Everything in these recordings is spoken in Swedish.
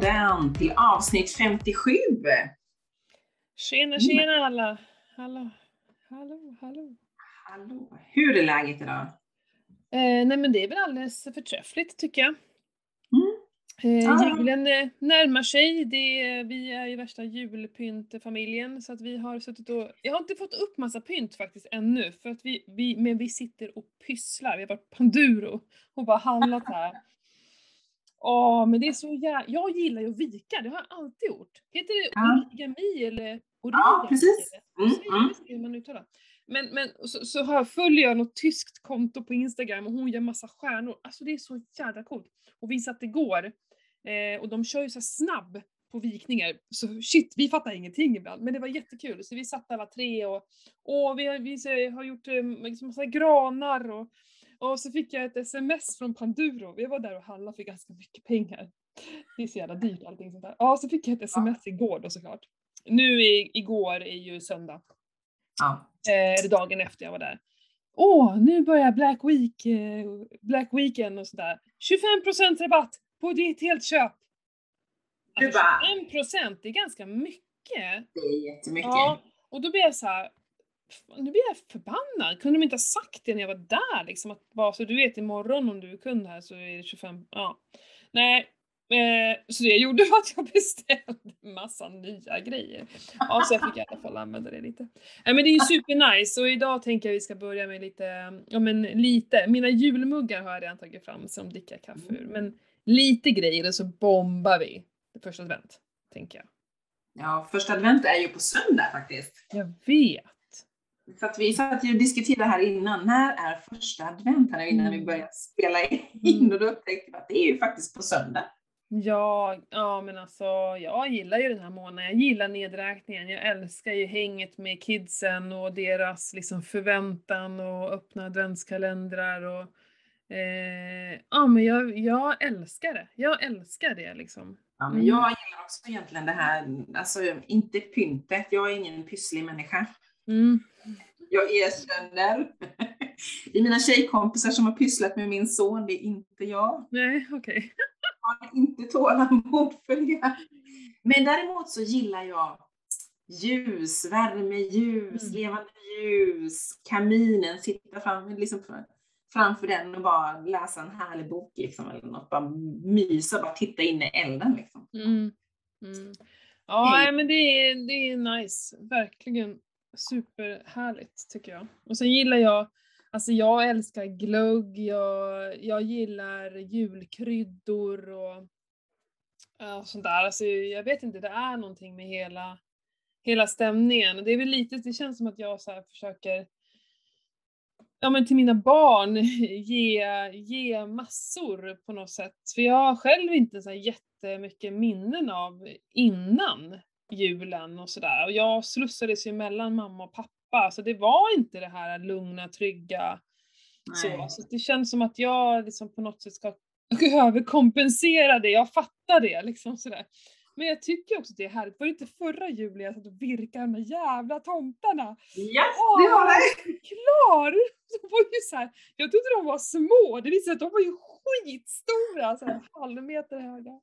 Pyntpodden till avsnitt 57. Tjena tjena alla! Hallå, hallå, hallå. Hallå, hur är läget idag? Eh, nej men det är väl alldeles förträffligt tycker jag. Mm. Eh, julen eh, närmar sig, det, vi är ju värsta julpyntfamiljen så att vi har suttit och, jag har inte fått upp massa pynt faktiskt ännu för att vi, vi, men vi sitter och pysslar, vi har varit Panduro och bara handlat här. Åh men det är så jä... jag gillar ju att vika, det har jag alltid gjort. Heter det Ja. origami eller origami? Ja, precis. Mm, mm. man uttalar. Men, men så, så har, följer jag något tyskt konto på Instagram och hon gör massa stjärnor. Alltså det är så jävla coolt. Och vi satt igår eh, och de kör ju så här snabb på vikningar. Så shit, vi fattar ingenting ibland. Men det var jättekul. Så vi satt alla tre och, och vi, har- vi har gjort eh, liksom massa granar och, och så fick jag ett sms från Panduro. Vi var där och handlade för ganska mycket pengar. Det är så jävla dyrt allting sånt där. Ja, så fick jag ett sms igår då såklart. Nu i, igår är ju söndag. Ja. Eh, dagen efter jag var där. Åh, nu börjar Black Week, eh, Black Weekend och sådär. 25% rabatt på ditt helt köp! Alltså, bara- 25% det är ganska mycket. Det är jättemycket. Ja, och då blir jag så här. Nu blir jag förbannad. Kunde de inte ha sagt det när jag var där liksom? Att bara så du vet imorgon om du är kund här så är det 25, ja. Nej, eh, så det gjorde var att jag beställde massa nya grejer. Ja, så jag fick i alla fall använda det lite. Nej men det är ju supernice och idag tänker jag vi ska börja med lite, ja men lite, mina julmuggar har jag redan tagit fram som dricka kaffe ur. Men lite grejer och så bombar vi första advent, tänker jag. Ja, första advent är ju på söndag faktiskt. Jag vet. För att vi satt ju och diskuterade här innan, när är första advent här innan vi Mm. började spela in och då upptäckte vi att det är ju faktiskt på söndag. Ja, ja men alltså jag gillar ju den här månaden. Jag gillar nedräkningen. Jag älskar ju hänget med kidsen och deras liksom förväntan och öppna adventskalendrar och eh, ja men jag, jag älskar det. Jag älskar det liksom. Ja, men Mm. jag gillar också egentligen det här, alltså inte pyntet, jag är ingen pysslig människa. Mm. Jag erkänner. Det är mina tjejkompisar som har pysslat med min son, det är inte jag. Nej, okej. Jag har inte tålamod för det. Men däremot så gillar jag ljus, värmeljus, Mm. levande ljus, kaminen, sitta fram, liksom för, framför den och bara läsa en härlig bok liksom, eller något, bara mysa, bara titta in i elden liksom. Mm. Mm. Ja, men det är, det är nice. Verkligen superhärligt tycker jag. Och sen gillar jag, alltså jag älskar glögg, jag, jag gillar julkryddor och och sånt där. Alltså jag vet inte, det är någonting med hela, hela stämningen. Och det är väl lite, det känns som att jag så här försöker ja men till mina barn ge, ge massor på något sätt. För jag har själv inte så här jättemycket minnen av innan julen och sådär. Och jag slussades ju mellan mamma och pappa, så det var inte det här lugna, trygga så. Nej. Så det känns som att jag liksom på något sätt ska överkompensera det, jag fattar det liksom sådär. Men jag tycker också att det är härligt. Var det inte förra julen jag satt och virkade de där jävla tomtarna? Ja, Åh, det har det! klar! De var ju så här, jag trodde de var små, det visade sig att de var ju skitstora, så här, en halv meter höga.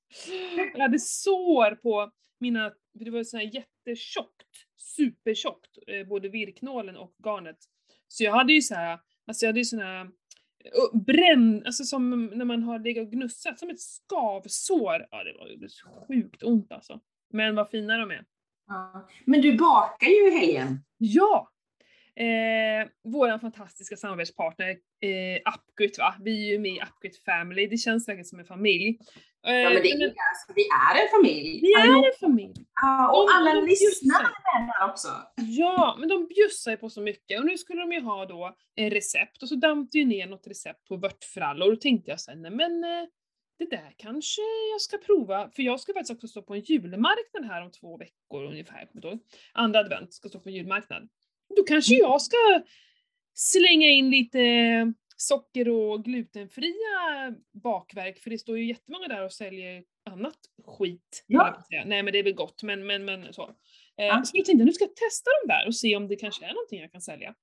Jag hade sår på mina, för det var så här jättetjockt, supertjockt, eh, både virknålen och garnet. Så jag hade ju så här, alltså jag hade ju såna eh, bränn, alltså som när man har legat och gnussat, som ett skavsår. Ja det var ju sjukt ont alltså. Men vad fina de är. Ja. Men du bakar ju i helgen. Ja! Eh, våran fantastiska samarbetspartner eh, Upgrit va, vi är ju med i Upgrit Family, det känns verkligen som en familj. Eh, Ja, men det är, alltså, vi är en familj. vi är en familj. Ja, och De- alla är här också. Ja, men de bjussar ju på så mycket och nu skulle de ju ha då eh, recept och så damp det ju ner något recept på vörtfrallor och då tänkte jag sen, nej men eh, det där kanske jag ska prova, för jag ska faktiskt också stå på en julmarknad här om två veckor ungefär. Andra advent ska stå på en julmarknad. Då kanske jag ska slänga in lite socker och glutenfria bakverk, för det står ju jättemånga där och säljer annat skit. Ja. Nej men det är väl gott, men, men, men så. Eh, Ja. Så jag tänkte nu ska jag testa dem där och se om det kanske är någonting jag kan sälja.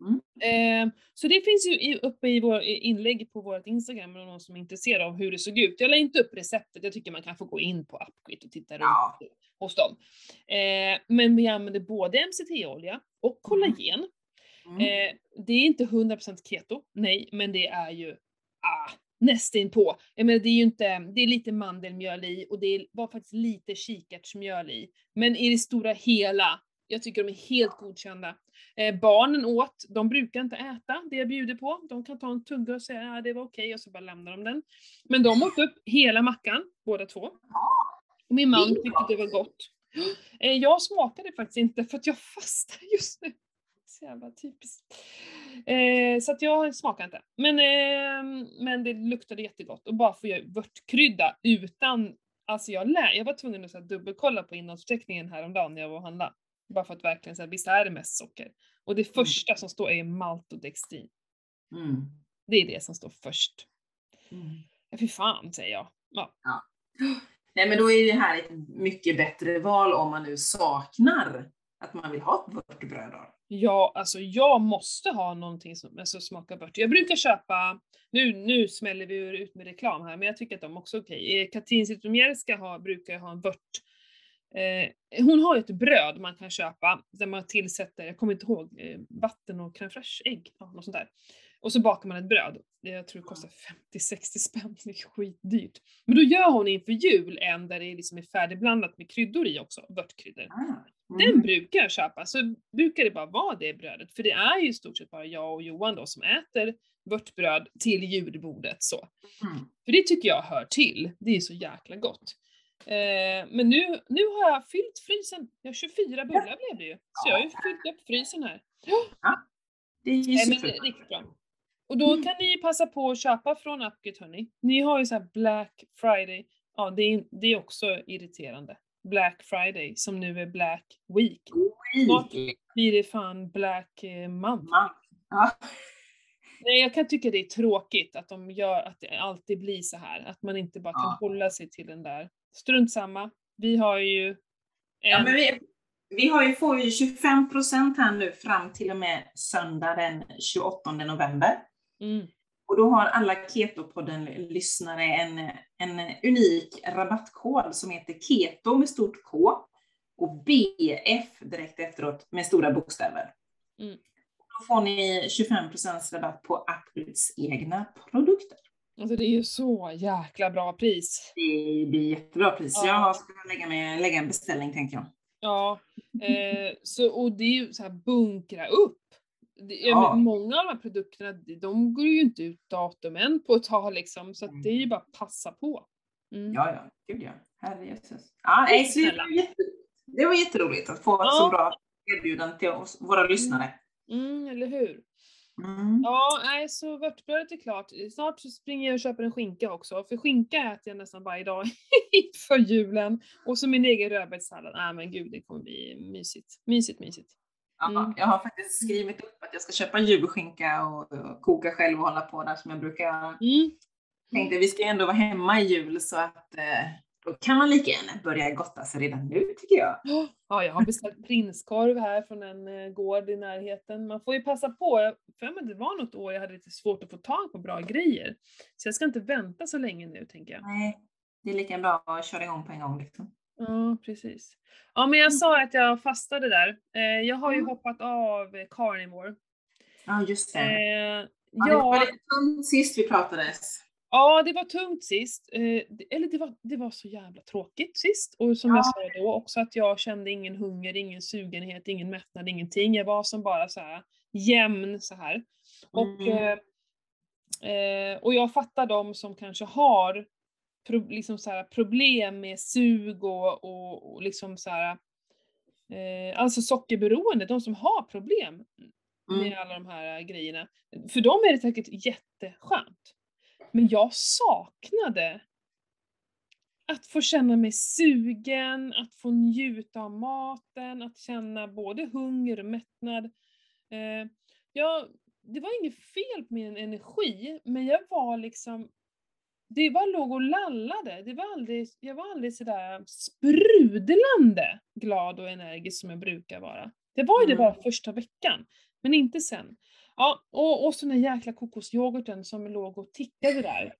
Mm. Eh, så det finns ju uppe i vår inlägg på vårt Instagram om någon som är intresserad av hur det såg ut. Jag la inte upp receptet, jag tycker man kan få gå in på Upquit och titta runt Ja. hos dem. Eh, men vi använder både MCT-olja och kollagen. Mm. Eh, det är inte 100% keto, nej, men det är ju ah, nästan på. Jag menar, det är ju inte, det är lite mandelmjöl i och det var faktiskt lite kikärtsmjöl i. Men i det stora hela, jag tycker de är helt godkända. Eh, barnen åt, de brukar inte äta det jag bjuder på. De kan ta en tugga och säga att ah, det var okej och så bara lämnar de den. Men de åt upp hela mackan, båda två. Och min man tyckte det var gott. Eh, jag smakade faktiskt inte för att jag fastar just nu. Så jävla typiskt. Eh, så att jag smakar inte. Men, eh, men det luktade jättegott och bara få göra vörtkrydda utan, alltså jag lä- jag var tvungen att så här, dubbelkolla på innehållsförteckningen häromdagen när jag var och handlade. Bara för att verkligen säga, visst är det mest socker? Och det första som står är maltodextrin. Mm. Det är det som står först. Mm. Ja, fy fan säger jag. Ja. Nej men då är det här ett mycket bättre val om man nu saknar att man vill ha ett vörtbröd. då. Ja, alltså jag måste ha någonting som alltså, smakar bört. Jag brukar köpa, nu, nu smäller vi ut med reklam här, men jag tycker att de också är okej. Eh, Katrin Zytomierska brukar ha en vört. Eh, hon har ju ett bröd man kan köpa där man tillsätter, jag kommer inte ihåg, eh, vatten och crème fraîche, ägg, ja, något sånt där. Och så bakar man ett bröd. Det- Jag tror det kostar 50-60 spänn, det är skitdyrt. Men då gör hon inför jul en där det liksom är färdigblandat med kryddor i också, vörtkryddor. Ah. Den Mm. brukar jag köpa, så brukar det bara vara det brödet. För det är ju i stort sett bara jag och Johan då som äter vörtbröd till julbordet så. Mm. För det tycker jag hör till. Det är så jäkla gott. Eh, men nu, nu har jag fyllt frysen. Jag har 24 bullar blev det ju. Så jag har ju fyllt upp frysen här. Det är ju Nej, men riktigt bra. Och då kan ni passa på att köpa från Upgit hörni. Ni har ju så här Black Friday. Ja, det är, det är också irriterande. Black Friday som nu är Black Week. Snart blir det fan Black eh, Month. Ja. Nej, jag kan tycka det är tråkigt att de gör att det alltid blir så här. Att man inte bara kan Ja. hålla sig till den där. Strunt samma. Vi har ju en... Ja, men vi, vi har ju, får ju 25% här nu fram till och med söndag den 28 november. mm, Och då har alla Keto-podden-lyssnare en, en unik rabattkod som heter KETO med stort K och BF direkt efteråt med stora bokstäver. Mm. Då får ni 25% rabatt på Upgrades egna produkter. Alltså det är ju så jäkla bra pris. Det blir jättebra pris. Ja. Jag ska lägga, med, lägga en beställning tänker jag. Ja, eh, så, och det är ju så här bunkra upp. Det, ja. Men många av de här produkterna, de går ju inte ut datum än på ett tag liksom, så att det är ju bara passa på. Mm. Ja, ja, gud ja. Herrejösses. Ja, nej, det, var jätte, det var jätteroligt att få Ja. så bra erbjudande till oss, våra lyssnare. Mm, eller hur? Mm. Ja, nej, så vörtbrödet är klart. Snart så springer jag och köper en skinka också, för skinka äter jag nästan varje dag inför julen. Och så min egen rödbetssallad. Nej men gud, det kommer bli mysigt. Mysigt, mysigt. Ja, Mm. Jag har faktiskt skrivit upp att jag ska köpa julskinka och, och koka själv och hålla på där som jag brukar. Mm. Tänkte vi ska ändå vara hemma i jul så att eh, då kan man lika gärna börja gotta sig redan nu tycker jag. Ja, jag har beställt prinskorv här från en eh, gård i närheten. Man får ju passa på. För mig det var något år jag hade lite svårt att få tag på bra grejer. Så jag ska inte vänta så länge nu, tänker jag. Nej, det är lika bra att köra igång på en gång. Liksom. Ja, precis. Ja, men jag sa att jag fastade där. Eh, jag har ju Mm. hoppat av Carnivore. Ja, just det. Eh, ja, det var lite sist vi pratades. Ja, det var tungt sist. Eh, eller det var, det var så jävla tråkigt sist. Och som jag Ja. sa då också att jag kände ingen hunger, ingen sugenhet, ingen mättnad, ingenting. Jag var som bara så här jämn så här. Och, Mm. eh, eh, och jag fattar de som kanske har pro, liksom så här, problem med sug och, och, och liksom så här, eh, alltså sockerberoende, de som har problem med Mm. alla de här grejerna. För dem är det säkert jätteskönt. Men jag saknade att få känna mig sugen, att få njuta av maten, att känna både hunger och mättnad. Eh, jag, det var inget fel på min energi, men jag var liksom det var låg och lallade. Det var aldrig, jag var aldrig sådär sprudlande glad och energisk som jag brukar vara. Det var ju det Mm. bara första veckan, men inte sen. Ja, och, och så den där jäkla kokosyoghurten som låg och tickade där.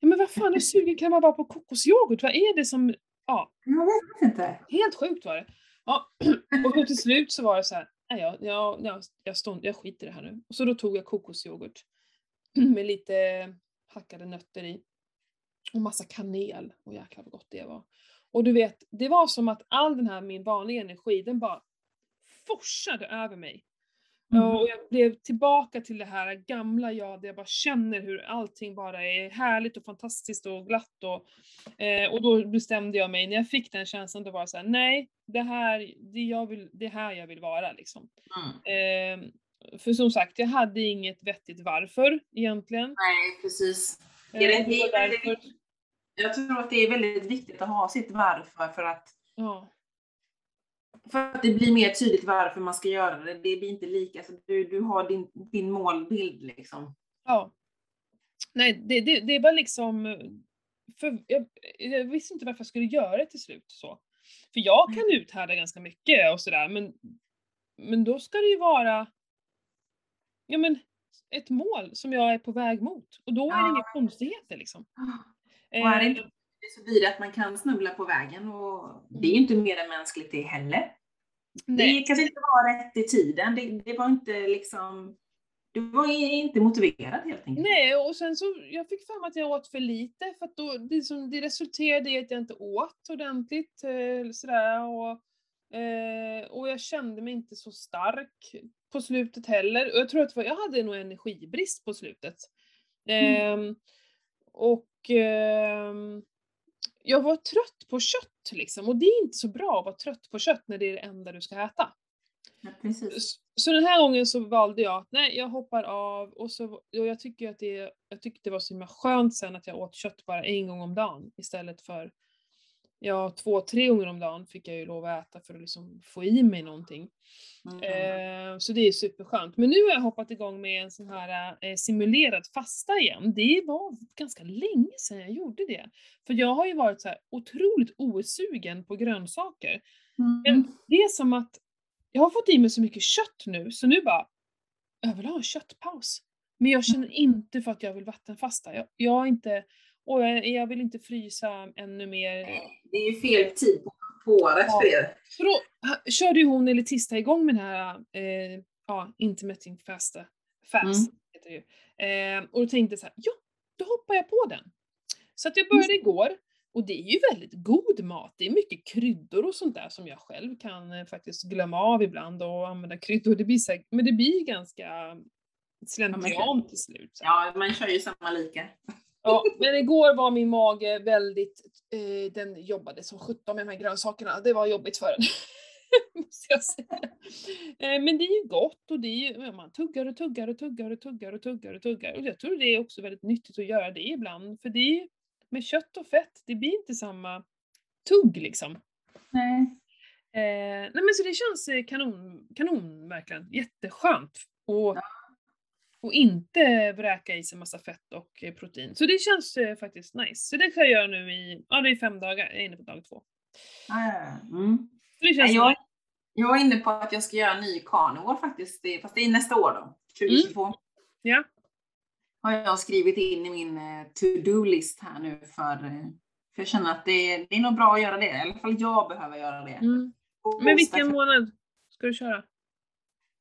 Ja, men vad fan, hur sugen kan man vara på kokosyoghurt? Vad är det som... Ja, Jag vet inte. helt sjukt var det. Ja, och till slut så var det så här, nej, jag, jag, jag, jag, stod, jag skiter i det här nu. Och så då tog jag kokosyoghurt med lite hackade nötter i. Och massa kanel. Och jäklar vad gott det var. Och du vet, det var som att all den här min vanliga energi, den bara forsade över mig. Mm. Och jag blev tillbaka till det här gamla jag, där jag bara känner hur allting bara är härligt och fantastiskt och glatt. Och, eh, och då bestämde jag mig, när jag fick den känslan, då var jag såhär, nej, det här, det, jag vill, det är här jag vill vara liksom. Mm. Eh, för som sagt, jag hade inget vettigt varför egentligen. Nej, precis. Eh, Det det. Jag tror att det är väldigt viktigt att ha sitt varför för att, ja, för att det blir mer tydligt varför man ska göra det. Det blir inte lika, så du, du har din, din målbild liksom. ja. Nej, det, det, det var liksom, för jag, jag visste inte varför jag skulle göra det till slut så. För jag kan uthärda ganska mycket och sådär, men, men då ska det ju vara ja, men, ett mål som jag är på väg mot. Och då är det Ja. inga konstigheter liksom. Och är det Eh, inte så blir det att man kan snubbla på vägen och det är ju inte mer än mänskligt det heller. Nej. Det kanske inte var rätt i tiden. Det, det var inte liksom, du var inte motiverad helt enkelt. Nej, och sen så, jag fick mig att jag åt för lite för att då, det, som, det resulterade i att jag inte åt ordentligt eh, sådär och, eh, och jag kände mig inte så stark på slutet heller. Och jag tror att jag hade nog energibrist på slutet. Ehm, och ehm, jag var trött på kött liksom och det är inte så bra att vara trött på kött när det är det enda du ska äta. Ja, precis. Så den här gången så valde jag att nej, jag hoppar av och, så, och jag tycker att det, jag tyckte det var så himla skönt sen att jag åt kött bara en gång om dagen istället för ja, två, tre gånger om dagen fick jag ju lov att äta för att liksom få i mig någonting. Mm. Eh, så det är superskönt. Men nu har jag hoppat igång med en sån här eh, simulerad fasta igen. Det var ganska länge sedan jag gjorde det. För jag har ju varit så här otroligt osugen på grönsaker. Mm. Men det är som att jag har fått i mig så mycket kött nu, så nu bara, jag vill ha en köttpaus. Men jag känner inte för att jag vill vattenfasta. Jag, jag har inte, och jag, vill inte frysa ännu mer. Det är ju fel tid på, på året Ja. för er. Så då körde ju hon eller Tista igång med den här eh, ja, intermittent fasta, fast. Heter det ju. Eh, och då tänkte jag så här, ja, då hoppar jag på den. Så att jag började igår. Och det är ju väldigt god mat. Det är mycket kryddor och sånt där som jag själv kan eh, faktiskt glömma av ibland och använda kryddor. Det blir så här, men det blir ganska slentrian till slut. så. Ja, man kör ju samma lika. Ja, men igår var min mage väldigt, eh, den jobbade som sjutton med de här grönsakerna. Det var jobbigt för den. Måste jag säga. Eh, men det är ju gott och det är ju, ja, man tuggar och tuggar och tuggar och tuggar och tuggar och tuggar. Och jag tror det är också väldigt nyttigt att göra det ibland. För det är med kött och fett, det blir inte samma tugg liksom. Nej. Eh, nej men så det känns eh, kanon, kanon verkligen. Jätteskönt. Och, och inte vräka i sig massa fett och eh, protein. Så det känns eh, faktiskt nice. Så det kan jag göra nu i, ja det är fem dagar, jag är inne på dag två. Ja. Mm. Så det känns Jag, jag är inne på att jag ska göra en ny carnivore faktiskt, Det- fast det är nästa år då, 2022. Ja. Har jag skrivit in i min eh, to-do-list här nu för, eh, för jag känner att det, det är nog bra att göra det. I alla fall jag behöver göra det. Mm. Men vilken månad ska du köra?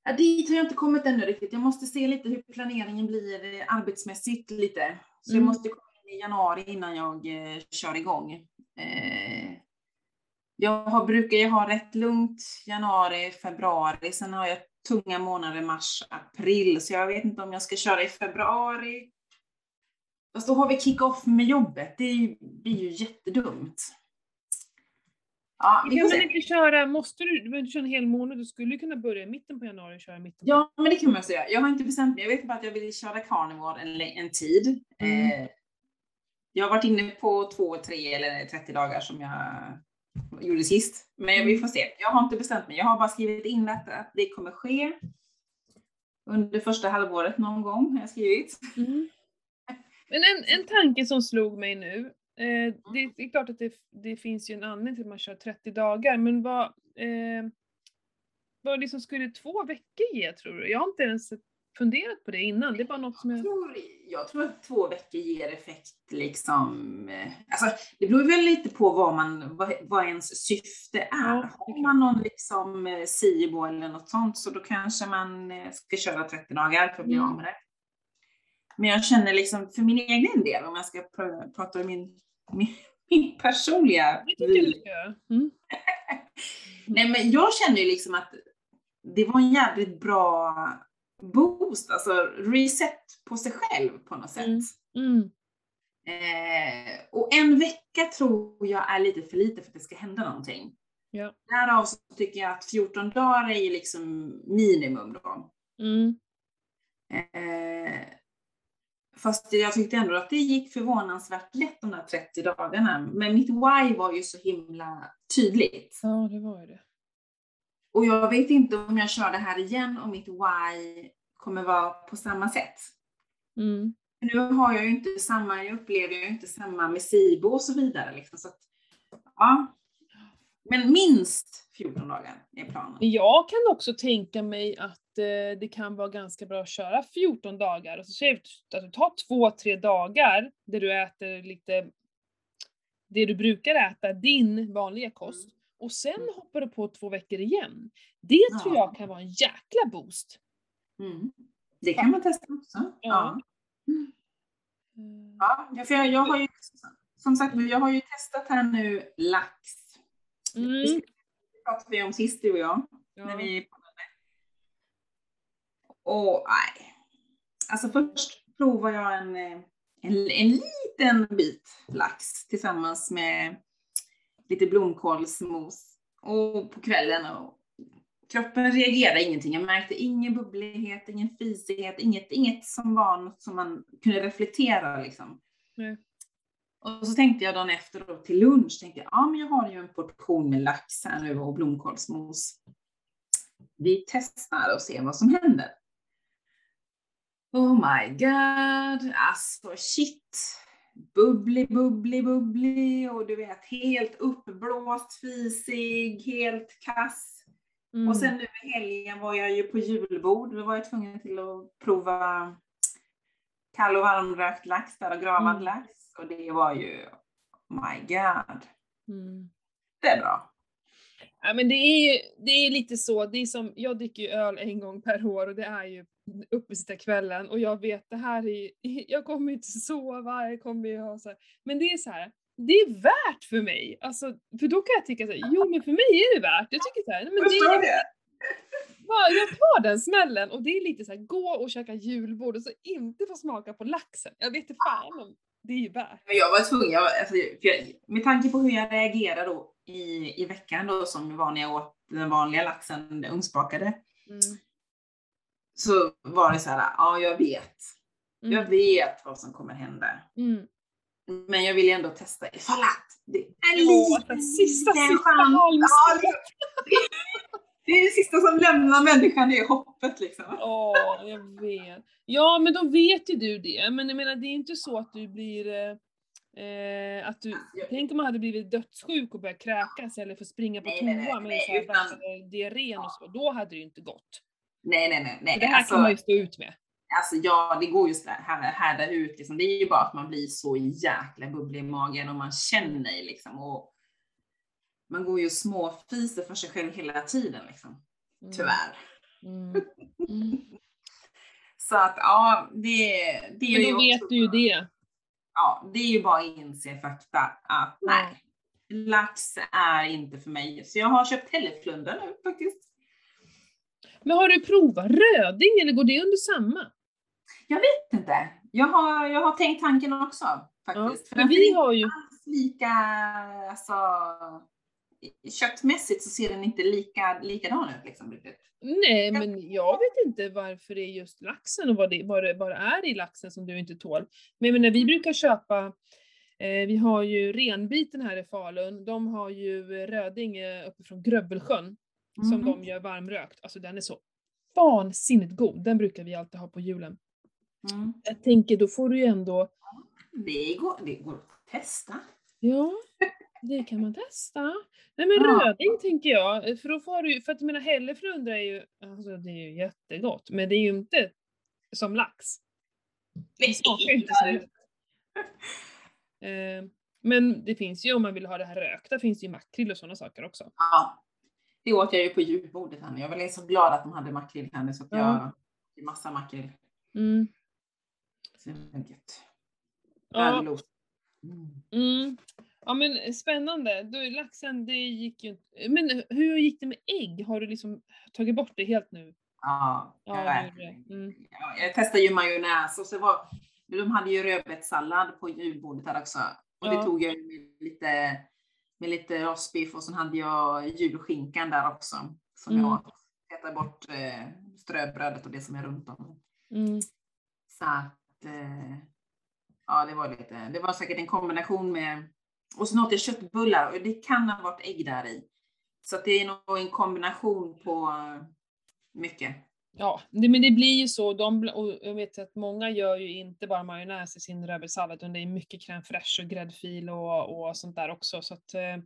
Ja, dit har jag inte kommit ännu riktigt. Jag måste se lite hur planeringen blir arbetsmässigt lite. Så Mm. jag måste komma in i januari innan jag eh, kör igång. Eh, jag har, brukar ju ha rätt lugnt januari, februari. Sen har jag tunga månader mars, april. Så jag vet inte om jag ska köra i februari. Fast då har vi kick-off med jobbet. Det blir ju jättedumt. Ja, vi kan väl inte köra, måste du, du behöver inte köra en hel månad, du skulle kunna börja i mitten på januari och köra i mitten på Ja, men det kan man säga. Jag har inte bestämt mig. Jag vet bara att jag vill köra carnivore en, en tid. Mm. Eh, jag har varit inne på två, tre eller 30 dagar som jag gjorde sist. Men vi Mm. får se. Jag har inte bestämt mig. Jag har bara skrivit in att, att det kommer ske under första halvåret någon gång. Har jag skrivit. Mm. Men en, en tanke som slog mig nu, eh, det, det är klart att det, det finns ju en anledning till att man kör 30 dagar, men vad, eh, Vad liksom skulle två veckor ge tror du? Jag har inte ens funderat på det innan, det är bara något som jag... Jag tror, jag tror att två veckor ger effekt liksom. eh, Alltså det beror väl lite på vad man, vad, vad ens syfte är. Ja, Har man någon liksom eh, SIBO eller något sånt så då kanske man eh, ska köra 30 dagar för att bli Mm. av med det. Men jag känner liksom för min egen del, om jag ska pr- prata om min, min, min personliga göra. Mm. Nej men jag känner ju liksom att det var en jävligt bra boost, alltså reset på sig själv på något sätt. Mm. Mm. Eh, och en vecka tror jag är lite för lite för att det ska hända någonting. Ja. Därav så tycker jag att 14 dagar är ju liksom minimum då. Mm. Eh, fast jag tyckte ändå att det gick förvånansvärt lätt de där 30 dagarna. Men mitt why var ju så himla tydligt. Ja, det var ju det. Och jag vet inte om jag kör det här igen och mitt why kommer vara på samma sätt. Mm. Nu har jag ju inte samma, jag upplever ju inte samma med SIBO och så vidare. Liksom, så att, ja. Men minst 14 dagar är planen. Jag kan också tänka mig att det kan vara ganska bra att köra 14 dagar och så säger vi att du tar två, tre dagar där du äter lite det du brukar äta, din vanliga kost, och sen Mm. hoppar du på två veckor igen. Det tror Ja. jag kan vara en jäkla boost. Mm. Det kan man testa också. Ja. Mm. Ja, för jag, jag har ju, som sagt, jag har ju testat här nu lax. Mm. Det pratade vi om sist du och jag. När Ja. vi poddade. Och nej. Alltså först provar jag en, eh, en, en liten bit lax tillsammans med lite blomkålsmos. Och på kvällen och kroppen reagerade ingenting. Jag märkte ingen bubblighet, ingen fisighet, inget, inget som var något som man kunde reflektera liksom. Nej. Och så tänkte jag dagen efter då, till lunch, tänkte jag, ja men jag har ju en portion med lax här nu och blomkålsmos. Vi testar och ser vad som händer. Oh my god, alltså shit. Bubblig, bubblig, bubblig och du vet helt uppblåst, fisig, helt kass. Mm. Och sen nu i helgen var jag ju på julbord. Då var jag tvungen till att prova kall och varmrökt lax där och gravad Mm. lax. Och det var ju, oh my god. Mm. Det är bra. Ja, men det är ju det är lite så, det är som, jag dricker ju öl en gång per år och det är ju uppesittarkvällen och jag vet det här är, jag kommer inte sova, jag kommer ju ha så här. Men det är så här, det är värt för mig. Alltså, för då kan jag tycka så här, jo men för mig är det värt. Jag tycker så här, men det är, det? jag tar den smällen och det är lite så här, gå och käka julbord och så inte få smaka på laxen. Jag vet inte fan men det är ju värt. Men jag var tvungen, jag, alltså, för jag, med tanke på hur jag reagerade då i, i veckan då som var när jag åt den vanliga laxen, ugnsbakade, Mm. Så var det så här, ja jag vet. Jag Mm. vet vad som kommer hända. Mm. Men jag vill ändå testa ifall att det är en liten, sista, liten sista chans. Ja, det, är det sista som lämnar människan, det är hoppet liksom. Ja, jag vet. Ja, men då vet ju du det. Men jag menar, det är inte så att du blir... Eh, eh, att du, Alltså, jag- tänk om man hade blivit dödssjuk och börjat kräkas eller få springa på Nej, toa med diarrén och så. Då hade det ju inte gått. Nej, nej, nej. nej. Det här alltså, kan man ju stå ut med. alltså ja, det går just det här, härda ut liksom. Det är ju bara att man blir så jäkla bubblig i magen och man känner ju liksom och man går ju och småfiser för sig själv hela tiden liksom. Mm. Tyvärr. Mm. Mm. Så att ja, det, det är Men ju då vet också- du ju det. Ja, det är ju bara att inse fakta att Ja. nej, lax är inte för mig. Så jag har köpt hälleflundra nu faktiskt. Men har du provat röding eller går det under samma? Jag vet inte. Jag har, jag har tänkt tanken också Ja, faktiskt. för den ser vi har ju... lika, alltså köttmässigt så ser den inte lika, likadan ut liksom. Nej, men jag vet inte varför det är just laxen och vad det, vad det, vad det är i laxen som du inte tål. Men, när vi brukar köpa, eh, vi har ju renbiten här i Falun, de har ju röding eh, uppifrån Grövelsjön som de gör varmrökt. Alltså den är så vansinnigt god, den brukar vi alltid ha på julen. Mm. Jag tänker, då får du ju ändå, Det, går, det går att testa. ja, Det kan man testa. Nej men Ja. röding tänker jag, för då får du för att menar hälleflundra är ju, alltså det är ju jättegott, men det är ju inte som lax. Det smakar ju inte så. Eh, men det finns ju om man vill ha det här rökta, finns det ju makrill och sådana saker också. Ja. Det åt jag ju på julbordet nu. Jag var så glad att de hade makrill nu så att jag Ja. fick massa makrill. Mm. Så det. Ja. Mm. mm. ja men spännande. Då, laxen, det gick ju inte. Men hur gick det med ägg? Har du liksom tagit bort det helt nu? Ja, Ja, jag, det det. Mm. ja, jag testade ju majonnäs och så var, de hade ju rödbetssallad på julbordet här också. Och det Ja. tog jag lite, med lite rostbiff och sen hade jag julskinkan där också. Som Mm. jag petade bort eh, ströbrödet och det som är runt om. Mm. Så att, eh, ja det var lite, det var säkert en kombination med, och sen åt jag köttbullar och det kan ha varit ägg där i. Så att det är nog en kombination på eh, mycket. Ja, det, men det blir ju så. De, och jag vet att många gör ju inte bara majonnäs i sin rödbetssallad, utan det är mycket crème fraîche och gräddfil och, och sånt där också. Så att, eh,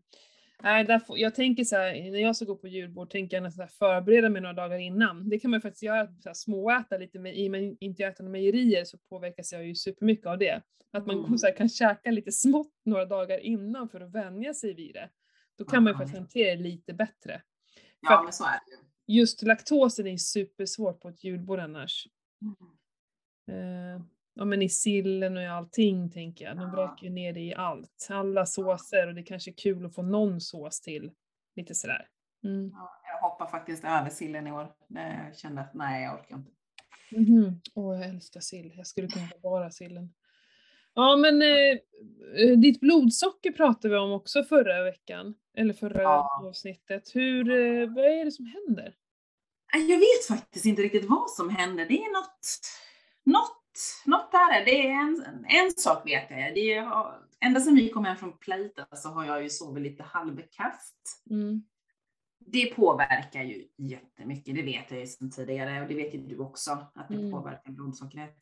nej, där får, jag tänker så här, när jag ska gå på julbord tänker jag nästan förbereda mig några dagar innan. Det kan man faktiskt göra, så här, småäta lite, med, i och med inte äta några mejerier så påverkas jag ju supermycket av det. Att man Mm. så här, kan käka lite smått några dagar innan för att vänja sig vid det. Då kan man ju faktiskt hantera det lite bättre. För Ja att- men så är det ju. Just laktosen är supersvårt på ett julbord annars. Mm. Eh, ja men i sillen och i allting tänker jag. De vräker ju ner det i allt. Alla såser och det kanske är kul att få någon sås till. Lite sådär. Mm. Ja, jag hoppar faktiskt över sillen i år. Jag kände att nej, jag orkar inte. Mhm. Åh, jag älskar sill. Jag skulle kunna ha bara sillen. Ja men eh, eh, ditt blodsocker pratade vi om också förra veckan. Eller förra Ja. avsnittet. Hur, eh, vad är det som händer? Nej, Jag vet faktiskt inte riktigt vad som händer. Det är något, något, något där. Det är en, en sak vet jag. Det är, ända sedan vi kom hem från Plejta så har jag ju sovit lite halvkast. Mm. Det påverkar ju jättemycket, det vet jag ju sedan tidigare och det vet ju du också att det Mm. påverkar blodsockret.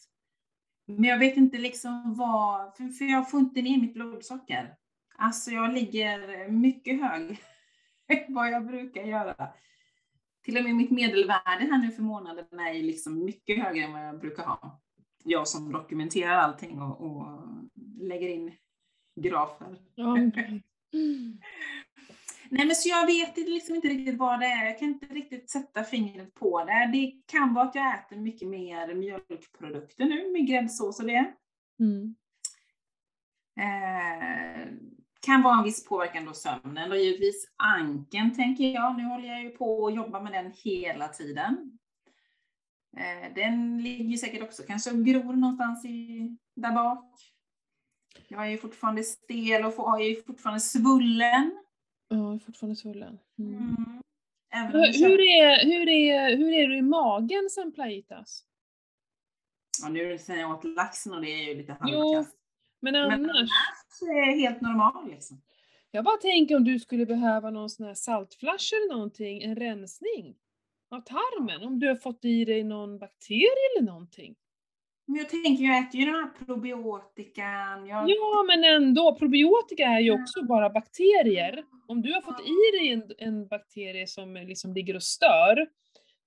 Men jag vet inte liksom vad, för, jag får inte ner mitt blodsocker. Alltså jag ligger mycket hög vad jag brukar göra. Till och med mitt medelvärde här nu för månaden är liksom mycket högre än vad jag brukar ha. Jag som dokumenterar allting och, och lägger in grafer. Mm. Nej men så jag vet liksom inte riktigt vad det är. Jag kan inte riktigt sätta fingret på det. Det kan vara att jag äter mycket mer mjölkprodukter nu med gräddsås och det. Mm. Eh, kan vara en viss påverkan då sömnen och givetvis anken tänker jag. Nu håller jag ju på att jobba med den hela tiden. Eh, den ligger säkert också kanske och gror någonstans i, där bak. Jag är ju fortfarande stel och får, är ju fortfarande svullen. Ja, jag är fortfarande svullen. Mm. Mm. Hur, hur, är, hur, är, hur är du i magen sen playitas? Ja, nu sen jag åt laxen och det är ju lite halvkast. Men Men annars? Är helt normal liksom. Jag bara tänker om du skulle behöva någon sån här saltflash eller någonting, en rensning av tarmen, om du har fått i dig någon bakterie eller någonting. Men jag tänker, jag äter ju den här probiotikan. Jag... Ja, men ändå, probiotika är ju också bara bakterier. Om du har fått i dig en, en bakterie som liksom ligger och stör,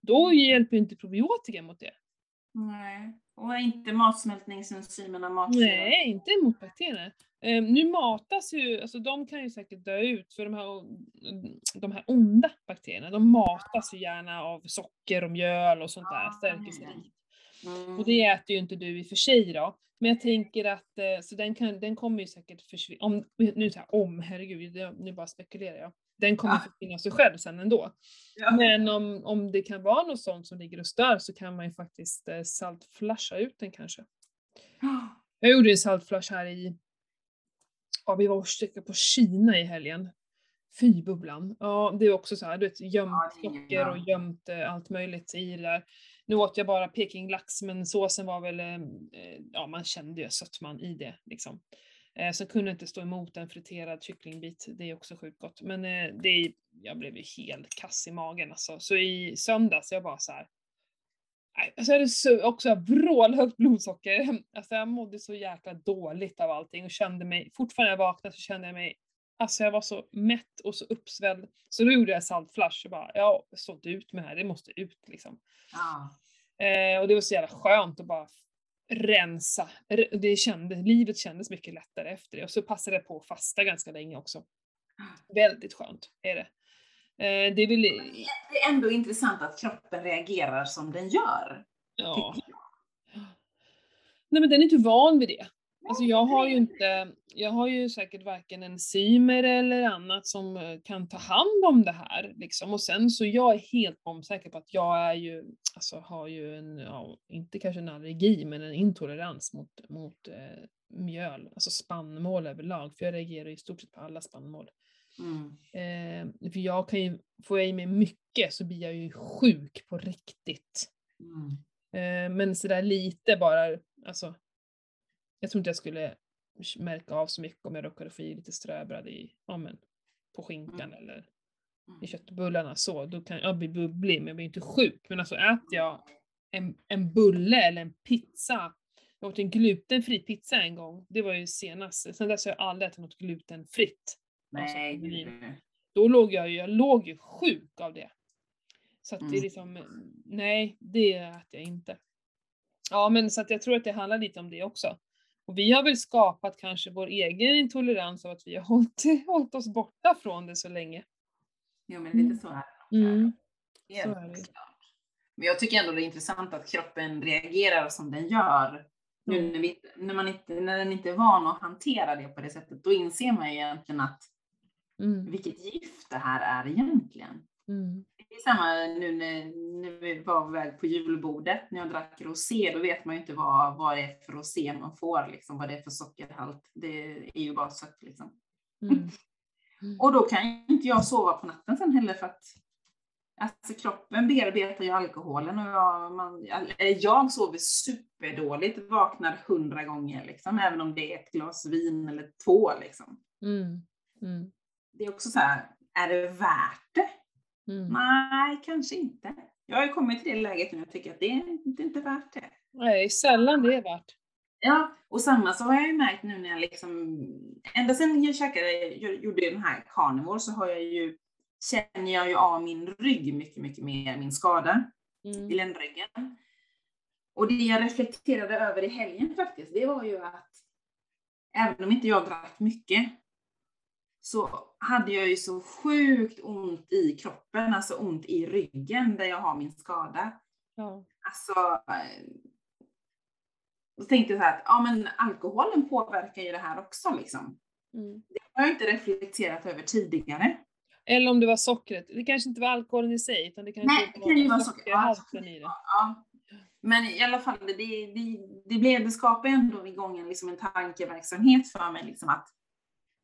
då hjälper ju inte probiotika mot det. Nej. Och inte matsmältningsenzymerna, matsyra. Nej, inte mot bakterier. Eh, nu matas ju, alltså de kan ju säkert dö ut för de här, de här onda bakterierna, de matas ju gärna av socker och mjöl och sånt där, stärkelserikt. Mm. Och det äter ju inte du i och för sig då. Men jag tänker att, eh, så den, kan, den kommer ju säkert försvinna, om, nu så här, om, herregud, nu bara spekulerar jag. Den kommer Ja. försvinna sig själv sen ändå. Ja. Men om, om det kan vara något sånt som ligger och stör så kan man ju faktiskt eh, saltflasha ut den kanske. Jag gjorde en saltflash här i, ja vi var och på Kina i helgen. Fy bubblan. Ja det är också så här, du vet gömt socker och gömt eh, allt möjligt i det där. Nu åt jag bara pekinglax men såsen var väl, eh, eh, ja man kände ju sötman i det liksom. Eh, så kunde inte stå emot en friterad kycklingbit, det är också sjukt gott. Men eh, det jag blev ju helt kass i magen alltså. Så i söndags jag bara så här. Alltså jag hade så, också vrålhögt blodsocker. Alltså jag mådde så jäkla dåligt av allting och kände mig, fortfarande när jag vaknade så kände jag mig Alltså jag var så mätt och så uppsvälld. Så då gjorde jag saltflush och bara, ja, jag står inte ut med det här, det måste ut liksom. Ja. Eh, och det var så jävla skönt att bara rensa. Det kände, livet kändes mycket lättare efter det. Och så passade jag på att fasta ganska länge också. Väldigt skönt är det. Eh, det är väl, Det är ändå intressant att kroppen reagerar som den gör. ja. Nej men den är inte van vid det. Alltså jag har ju inte, jag har ju säkert varken enzymer eller annat som eh, kan ta hand om det här liksom. Och sen så jag är helt bombsäker på att jag är ju, alltså har ju en, ja, inte kanske en allergi, men en intolerans mot, mot eh, mjöl, alltså spannmål överlag, för jag reagerar i stort sett på alla spannmål. Mm. Eh, för jag kan ju, får jag i mig mycket så blir jag ju sjuk på riktigt. Mm. Eh, men sådär lite bara, alltså. Jag tror inte jag skulle märka av så mycket om jag råkade få i lite ströbröd i, ja men, på skinkan eller i Mm. köttbullarna så. Då kan jag bli bubblig men jag blir inte sjuk. Men alltså äter jag en, en bulle eller en pizza. Jag åt en glutenfri pizza en gång. Det var ju senast. Sen dess har jag aldrig ätit något glutenfritt. Alltså, Nej, Då låg jag ju, jag låg ju sjuk av det. Så att det är Mm. liksom, nej, det äter jag inte. Ja, men så att jag tror att det handlar lite om det också. Och vi har väl skapat kanske vår egen intolerans av att vi har hållit, hållit oss borta från det så länge. Jo, men lite så är det. Mm. Helt så är det. klart. Men jag tycker ändå det är intressant att kroppen reagerar som den gör. Nu Mm. när, vi, när, man inte, när den inte är van att hantera det på det sättet, då inser man ju egentligen att Mm. vilket gift det här är egentligen. Mm. Det är samma nu när, när vi var väg på julbordet, när jag drack rosé, då vet man ju inte vad, vad det är för rosé man får, liksom, vad det är för sockerhalt. Det är ju bara sött liksom. Mm. Och då kan inte jag sova på natten sen heller för att alltså, kroppen bearbetar ju alkoholen och jag, man, jag sover superdåligt, vaknar hundra gånger liksom, även om det är ett glas vin eller två liksom. Mm. Mm. Det är också så här, är det värt det? Mm. Nej, kanske inte. Jag har ju kommit till det läget nu och tycker att det är, det är inte värt det. Nej, sällan det är värt. Ja, och samma så har jag ju märkt nu när jag liksom, ända sedan jag käkade, jag gjorde den här carnivore så har jag ju, känner jag ju av min rygg mycket, mycket mer, min skada i Mm. ländryggen. Och det jag reflekterade över i helgen faktiskt, det var ju att även om inte jag drack mycket, så hade jag ju så sjukt ont i kroppen, alltså ont i ryggen där jag har min skada. Ja. Alltså, eh, då tänkte jag så här att ja, men alkoholen påverkar ju det här också liksom. Mm. Det har jag inte reflekterat över tidigare. Eller om det var sockret. Det kanske inte var alkoholen i sig, utan det kanske Nej, det kan ju vara socker. sockerhalten i det. Ja. Men i alla fall, det, det, det, blev, det skapade ändå igång en, liksom en tankeverksamhet för mig. Liksom att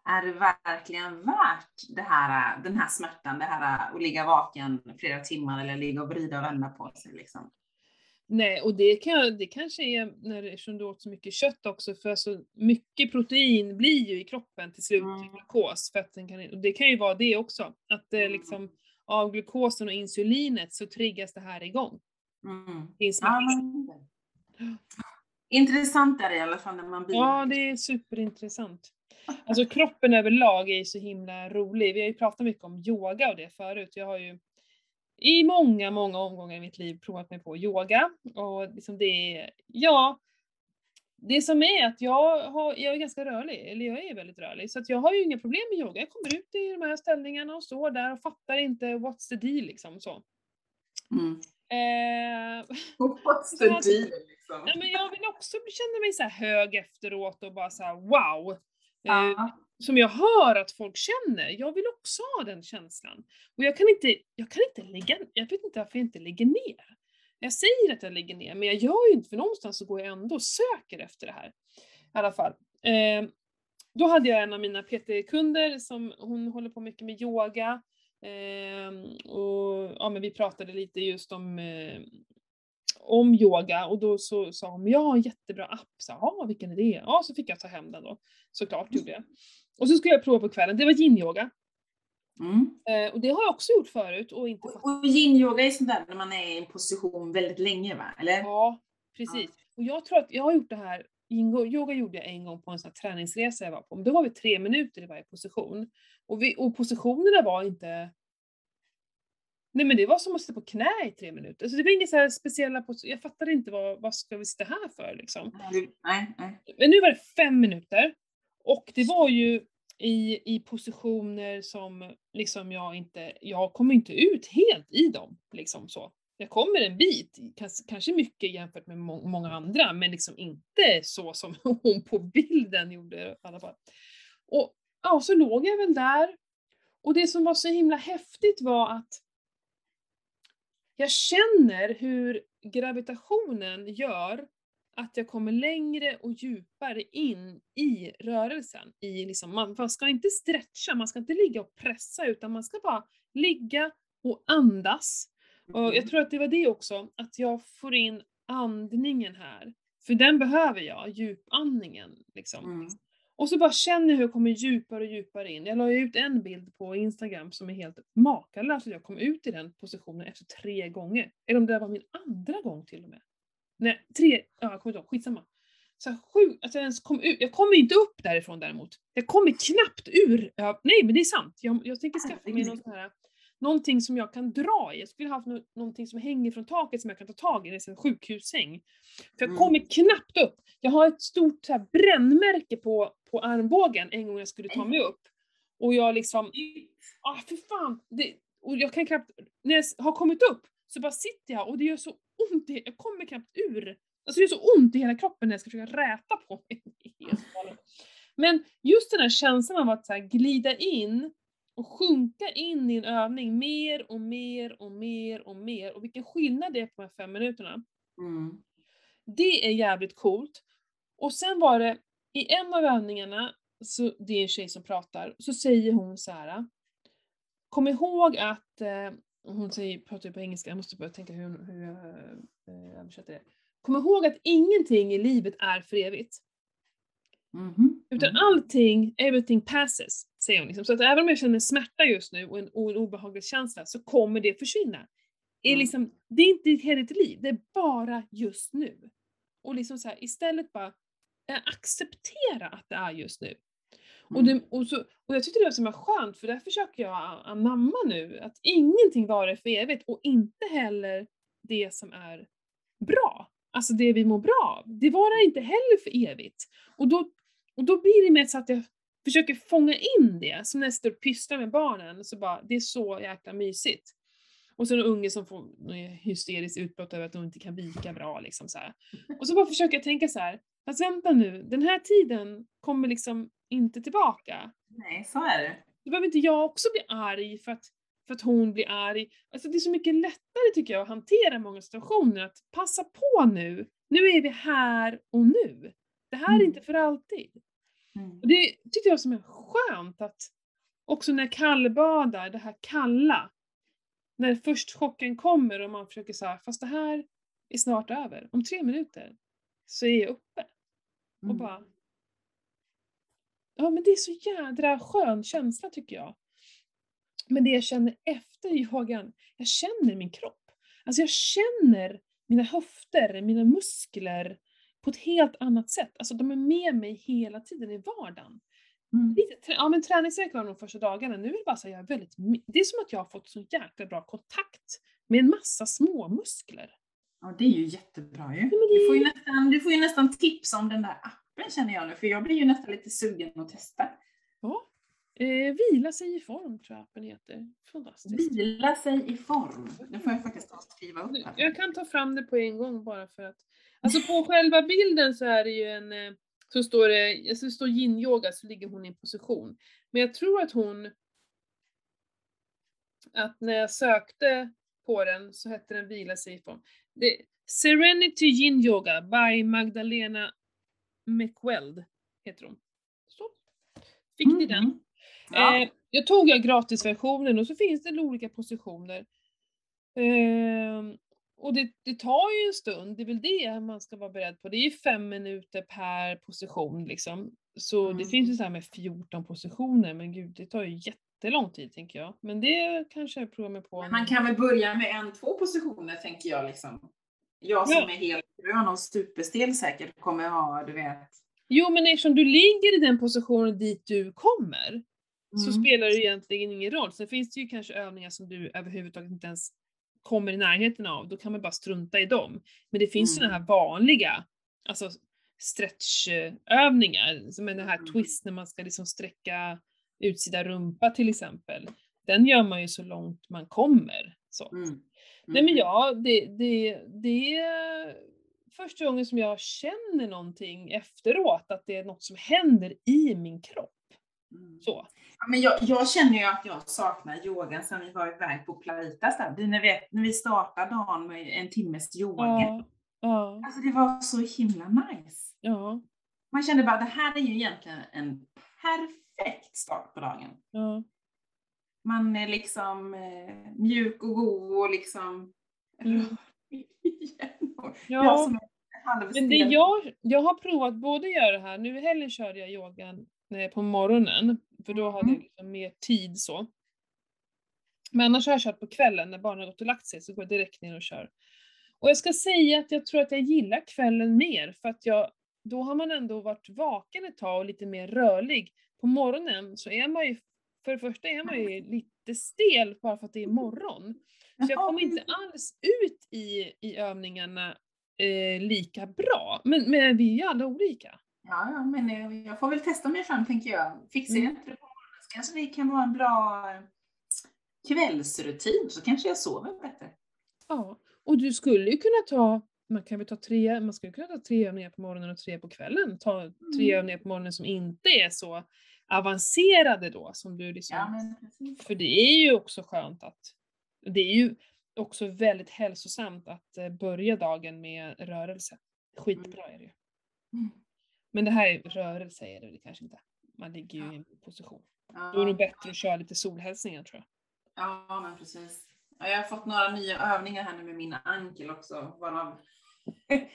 är det verkligen värt det här, den här smärtan, det här att ligga vaken flera timmar eller ligga och vrida och vända på sig? Liksom? Nej, och det, kan, det kanske är när, eftersom du åt så mycket kött också, för så mycket protein blir ju i kroppen till slut Mm. glukos. Den kan, och det kan ju vara det också, att Mm. liksom av glukosen och insulinet så triggas det här igång. Mm. Ja, men- Intressant är det i alla fall när man blir Ja, det är superintressant. Alltså kroppen överlag är ju så himla rolig. Vi har ju pratat mycket om yoga och det förut. Jag har ju i många, många omgångar i mitt liv provat mig på yoga. Och liksom det är, ja, det som är att jag, har, jag är ganska rörlig, eller jag är väldigt rörlig, så att jag har ju inga problem med yoga. Jag kommer ut i de här ställningarna och står där och fattar inte what's the deal liksom så. Mm. Eh, What's the deal liksom? nej, men jag vill också känna mig så här hög efteråt och bara så här wow. Eh, Ja. som jag hör att folk känner. Jag vill också ha den känslan. Och jag kan inte, jag kan inte lägga, jag vet inte varför jag inte lägger ner. Jag säger att jag lägger ner, men jag gör ju inte, för någonstans så går jag ändå och söker efter det här. I alla fall. Eh, då hade jag en av mina PT-kunder som, hon håller på mycket med yoga. Eh, och ja, men vi pratade lite just om eh, om yoga och då så sa hon, "Men jag har en jättebra app. Så, ja, vilken är det? Ja, så fick jag ta hem den då. Såklart gjorde jag. Och så skulle jag prova på kvällen. Det var yin-yoga. Mm. Eh, och det har jag också gjort förut och inte. Och, och yin-yoga är sånt där när man är i en position väldigt länge va? Eller? Ja, precis. Och jag tror att jag har gjort det här yin-yoga gjorde jag en gång på en sån här träningsresa jag var på, men då var vi tre minuter i varje position. Och, vi, och positionerna var inte Nej men det var som att sitta på knä i tre minuter. Så det var inga så här speciella positioner. Jag fattade inte vad, vad ska vi sitta här för liksom. Nej, nej. Men nu var det fem minuter. Och det var ju i, i positioner som liksom jag inte, jag kommer inte ut helt i dem. Liksom så. Jag kommer en bit, kanske mycket jämfört med må många andra, men liksom inte så som hon på bilden gjorde i alla fall. Och ja, så låg jag väl där. Och det som var så himla häftigt var att jag känner hur gravitationen gör att jag kommer längre och djupare in i rörelsen. I liksom, man ska inte stretcha, man ska inte ligga och pressa utan man ska bara ligga och andas. Och jag mm. tror att det var det också, att jag får in andningen här. För den behöver jag, djupandningen. Liksom. Mm. Och så bara känner jag hur jag kommer djupare och djupare in. Jag la ut en bild på Instagram som är helt makalös, att jag kom ut i den positionen efter tre gånger. Eller om det var min andra gång till och med. Nej, tre, ja jag kommer inte ihåg, skitsamma. Så sjukt att jag ens kom ut. Jag kommer inte upp därifrån däremot. Jag kommer knappt ur. Ja, nej men det är sant. Jag, jag tänker skaffa mig någon sån här någonting som jag kan dra i. Jag skulle haft no någonting som hänger från taket som jag kan ta tag i, en sjukhussäng. För jag mm. kommer knappt upp. Jag har ett stort så här, brännmärke på, på armbågen en gång jag skulle ta mig upp. Och jag liksom, ah för fan. Det, och jag kan knappt, när jag har kommit upp så bara sitter jag och det gör så ont, jag kommer knappt ur. Alltså det gör så ont i hela kroppen när jag ska försöka räta på mig. Men just den här känslan av att så glida in och sjunka in i en övning mer och mer och mer och mer och vilken skillnad det är på de här fem minuterna. Mm. Det är jävligt coolt. Och sen var det, i en av övningarna, så det är en tjej som pratar, så säger hon så här. Kom ihåg att, eh, hon säger, pratar ju på engelska, jag måste börja tänka hur, hur jag eh, översätter det. Kom ihåg att ingenting i livet är för evigt. Mm -hmm. Utan allting, everything passes, säger hon. Liksom. Så att även om jag känner smärta just nu och en, och en obehaglig känsla så kommer det försvinna. Mm. Är liksom, det är inte hela ditt liv, det är bara just nu. Och liksom så här, istället bara acceptera att det är just nu. Mm. Och, det, och, så, och jag tyckte det var så skönt för där försöker jag anamma nu att ingenting varar för evigt och inte heller det som är bra. Alltså det vi mår bra av. Det varar inte heller för evigt. Och då och då blir det mer så att jag försöker fånga in det, som när jag står och pysslar med barnen, så bara, det är så jäkla mysigt. Och så en unge som får hysteriskt utbrott över att de inte kan vika bra liksom så här. Och så bara försöker jag tänka så här, fast vänta nu, den här tiden kommer liksom inte tillbaka. Nej, så är det. Då behöver inte jag också bli arg för att, för att hon blir arg. Alltså det är så mycket lättare tycker jag att hantera många situationer, att passa på nu. Nu är vi här och nu. Det här är mm. inte för alltid. Mm. Och det tyckte jag som skönt att också när kallbadar, det här kalla, när först chocken kommer och man försöker säga fast det här är snart över. Om tre minuter så är jag uppe. Mm. Och bara... Ja men det är så jädra skön känsla tycker jag. Men det jag känner efter yogan, jag känner min kropp. Alltså jag känner mina höfter, mina muskler, på ett helt annat sätt. Alltså de är med mig hela tiden i vardagen. Mm. Lite, ja men träningsvärk var de första dagarna, nu är det bara så att jag är väldigt, det är som att jag har fått så jäkla bra kontakt med en massa små muskler. Ja det är ju jättebra ju. Du, får ju nästan, du får ju nästan tips om den där appen känner jag nu, för jag blir ju nästan lite sugen att testa. Ja. Eh, vila sig i form tror jag appen heter. Fantastiskt. Vila sig i form. Det får jag faktiskt skriva upp. Här. Jag kan ta fram det på en gång bara för att Alltså på själva bilden så är det ju en, eh, så står det, alltså det står yin-yoga så ligger hon i en position. Men jag tror att hon, att när jag sökte på den så hette den vila sig i form. Serenity Yin Yoga by Magdalena McWeld heter hon. Så. Fick ni den? Mm. Ja. Eh, jag tog jag gratisversionen och så finns det olika positioner. Eh, och det, det, tar ju en stund, det är väl det man ska vara beredd på. Det är ju fem minuter per position liksom. Så mm. det finns ju så här med 14 positioner, men gud det tar ju jättelång tid tänker jag. Men det kanske jag provar mig på. Men man kan väl börja med en, två positioner tänker jag liksom. Jag som Ja. är helt grön och superstel säkert kommer ha, du vet. Jo, men eftersom du ligger i den positionen dit du kommer, så Mm. spelar det egentligen ingen roll. Sen finns det ju kanske övningar som du överhuvudtaget inte ens kommer i närheten av, då kan man bara strunta i dem. Men det finns Mm. sådana här vanliga, alltså stretchövningar, som är den här Mm. twist när man ska liksom sträcka utsida rumpa till exempel. Den gör man ju så långt man kommer. Så. Mm. Nej men ja, det, det, det är första gången som jag känner någonting efteråt, att det är något som händer i min kropp. Mm. Så. Ja, men jag, jag känner ju att jag saknar yogan sen vi var iväg på Plaitas där. När vi, när vi startade dagen med en timmes yoga. Ja, ja, Alltså det var så himla nice. ja, Man kände bara, det här är ju egentligen en perfekt start på dagen. ja. Man är liksom eh, mjuk och god och liksom Mm. igen. Ja. Men det jag, jag har provat både att göra det här, nu i helgen körde jag yogan eh, på morgonen, för då hade Mm. jag liksom mer tid så. Men annars har jag kört på kvällen när barnen har gått och lagt sig, så går jag direkt ner och kör. Och jag ska säga att jag tror att jag gillar kvällen mer, för att jag, då har man ändå varit vaken ett tag och lite mer rörlig. På morgonen så är man ju, för det första är man ju lite stel bara för att det är morgon. Så jag Ja, kommer inte alls ut i, i övningarna eh, lika bra. Men, men vi är ju alla olika. Ja, ja, men eh, jag får väl testa mig fram tänker jag. Fixar jag Mm. inte det på morgonen så kanske det kan vara en bra eh, kvällsrutin så kanske jag sover bättre. Ja. Och du skulle ju kunna ta, man kan väl ta tre, man skulle kunna ta tre övningar på morgonen och tre på kvällen. Ta tre Mm. övningar på morgonen som inte är så avancerade då som du liksom Ja. För det är ju också skönt att, det är ju också väldigt hälsosamt att eh, börja dagen med rörelse. Skitbra är det ju. Mm. Men det här är rörelse är det kanske inte. Man ligger ju Ja. i en position. Ja, Då är det nog bättre att köra lite solhälsningar tror jag. ja, men precis. Ja, jag har fått några nya övningar här nu med min ankel också. Varav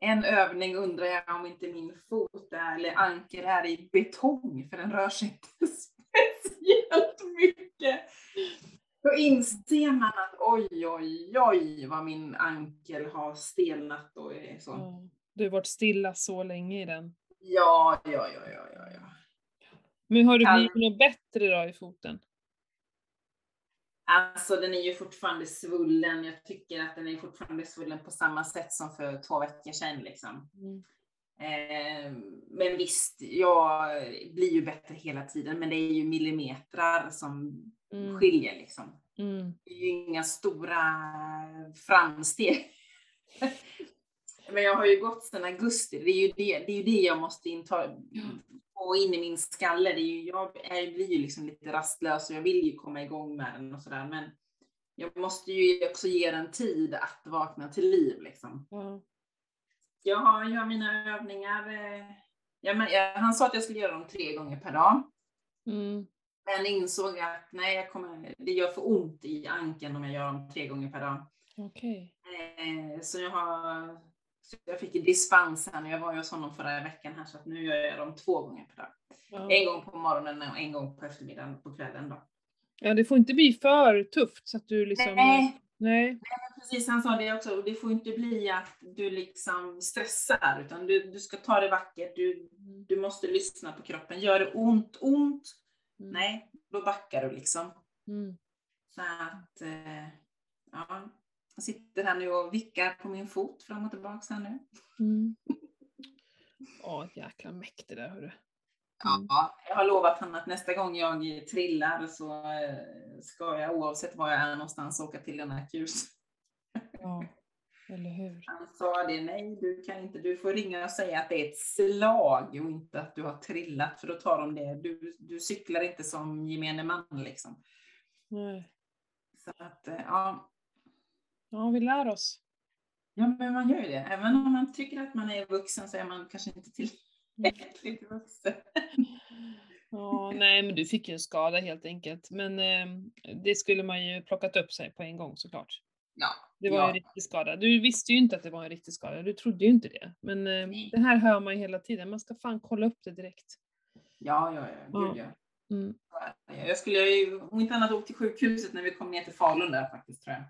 en övning undrar jag om inte min fot är, eller ankel är i betong för den rör sig inte speciellt mycket. Då inser man att oj, oj, oj vad min ankel har stelnat och är så. Ja. Du har varit stilla så länge i den. Ja, ja, ja, ja, ja. Men har du blivit något bättre då i foten? Alltså den är ju fortfarande svullen. Jag tycker att den är fortfarande svullen på samma sätt som för två veckor sedan. Liksom. Mm. Eh, men visst, jag blir ju bättre hela tiden. Men det är ju millimetrar som Mm. skiljer. Liksom. Mm. Det är ju inga stora framsteg. men jag har ju gått sedan augusti. Det är ju det, det, är ju det jag måste inta, få in i min skalle. Det är ju, jag är, blir ju liksom lite rastlös och jag vill ju komma igång med den och sådär. Men jag måste ju också ge den tid att vakna till liv. Liksom. Ja. Jag har, gör mina övningar. Eh, ja, men, jag, han sa att jag skulle göra dem tre gånger per dag. Mm. Men insåg att nej, jag kommer, det gör för ont i ankeln om jag gör dem tre gånger per dag. Okej. Eh, så jag har så jag fick dispens här jag var ju hos honom förra veckan här så att nu gör jag dem två gånger per dag. Ja. En gång på morgonen och en gång på eftermiddagen på kvällen då. ja, det får inte bli för tufft så att du liksom... Nej, Nej. precis han sa det också. Och det får inte bli att du liksom stressar utan du, du ska ta det vackert. Du, du måste lyssna på kroppen. Gör det ont, ont? Mm. Nej, då backar du liksom. Mm. Så att, eh, ja. Jag sitter här nu och vickar på min fot fram och tillbaka här nu. Mm. Åh, jäkla mäkt det där hörru. Ja, jag har lovat honom att nästa gång jag trillar så eh, ska jag oavsett var jag är någonstans åka till den här kurs. Ja, eller hur? Han sa det, nej du kan inte, du får ringa och säga att det är ett slag och inte att du har trillat för då tar de det. Du, du cyklar inte som gemene man liksom. Nej. Så att, eh, ja. Ja, vi lär oss. ja, men man gör ju det. Även om man tycker att man är vuxen så är man kanske inte tillräckligt vuxen. Ja, nej, men du fick ju en skada helt enkelt. Men eh, det skulle man ju plockat upp sig på en gång såklart. Ja, Det var ja. en riktig skada. Du visste ju inte att det var en riktig skada, du trodde ju inte det. Men eh, det här hör man ju hela tiden, man ska fan kolla upp det direkt. Ja, ja, ja. Gud, ja. Mm. Jag skulle ju om inte annat åkt till sjukhuset när vi kom ner till Falun där faktiskt tror jag.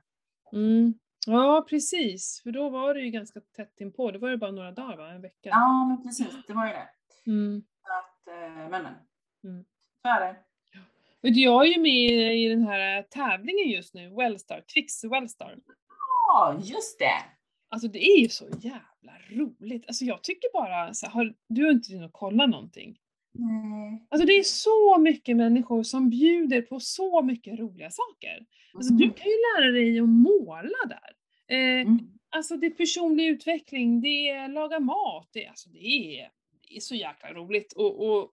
Mm. Ja, precis. För då var det ju ganska tätt inpå. Då var det bara några dagar, va? En vecka. Ja, men precis. Det var ju det. Mm. Så att, eh, men men. Mm. Så är det. Jag är ju med i den här tävlingen just nu, Wellstar, Twix Wellstar. Ja, just det. Alltså det är ju så jävla roligt. Alltså jag tycker bara, så här, har, du har inte hunnit kolla någonting. Nej. Alltså det är så mycket människor som bjuder på så mycket roliga saker. Alltså du kan ju lära dig att måla där. Eh, Mm. Alltså det är personlig utveckling, det är laga mat, det är, alltså det är, det är så jäkla roligt. Och, och,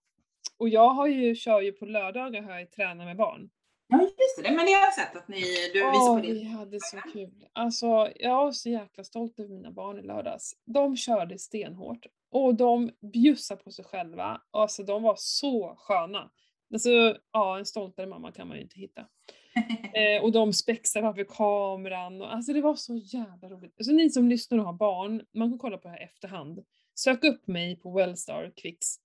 och jag har ju, kör ju på lördagar har jag tränar med barn. Ja, just det. Men det har jag sett att ni, du visar Åh, på vi din. hade så kul. Alltså, jag var så jäkla stolt över mina barn i lördags. De körde stenhårt och de bjussade på sig själva. Alltså, de var så sköna. Alltså, ja, en stoltare mamma kan man ju inte hitta. Eh, och de spexade framför kameran. Och, alltså, det var så jävla roligt. Alltså, ni som lyssnar och har barn, man kan kolla på det här efterhand. Sök upp mig på Wellstar Quicks.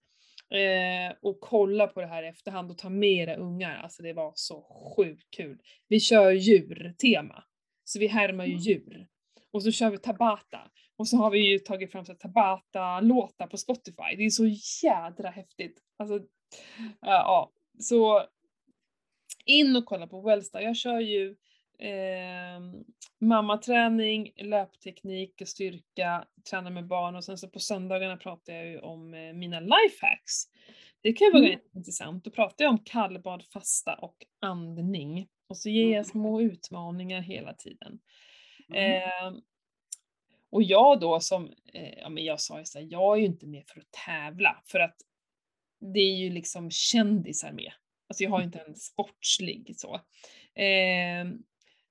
Eh, och kolla på det här i efterhand och ta med era ungar. Alltså det var så sjukt kul. Vi kör djurtema. Så vi härmar ju djur. Och så kör vi Tabata. Och så har vi ju tagit fram Tabata-låtar på Spotify. Det är så jädra häftigt. Alltså, ja, så in och kolla på Wellstar. Jag kör ju eh, mammaträning, löpteknik, styrka, tränar med barn och sen så på söndagarna pratar jag ju om eh, mina lifehacks. Det kan ju vara Mm. intressant. Då pratar jag om kallbad, fasta och andning. Och så ger jag Mm. små utmaningar hela tiden. Mm. Eh, och jag då som, eh, ja men jag sa ju såhär, jag är ju inte med för att tävla för att det är ju liksom kändisar med. Alltså jag har ju inte en sportslig så. Eh,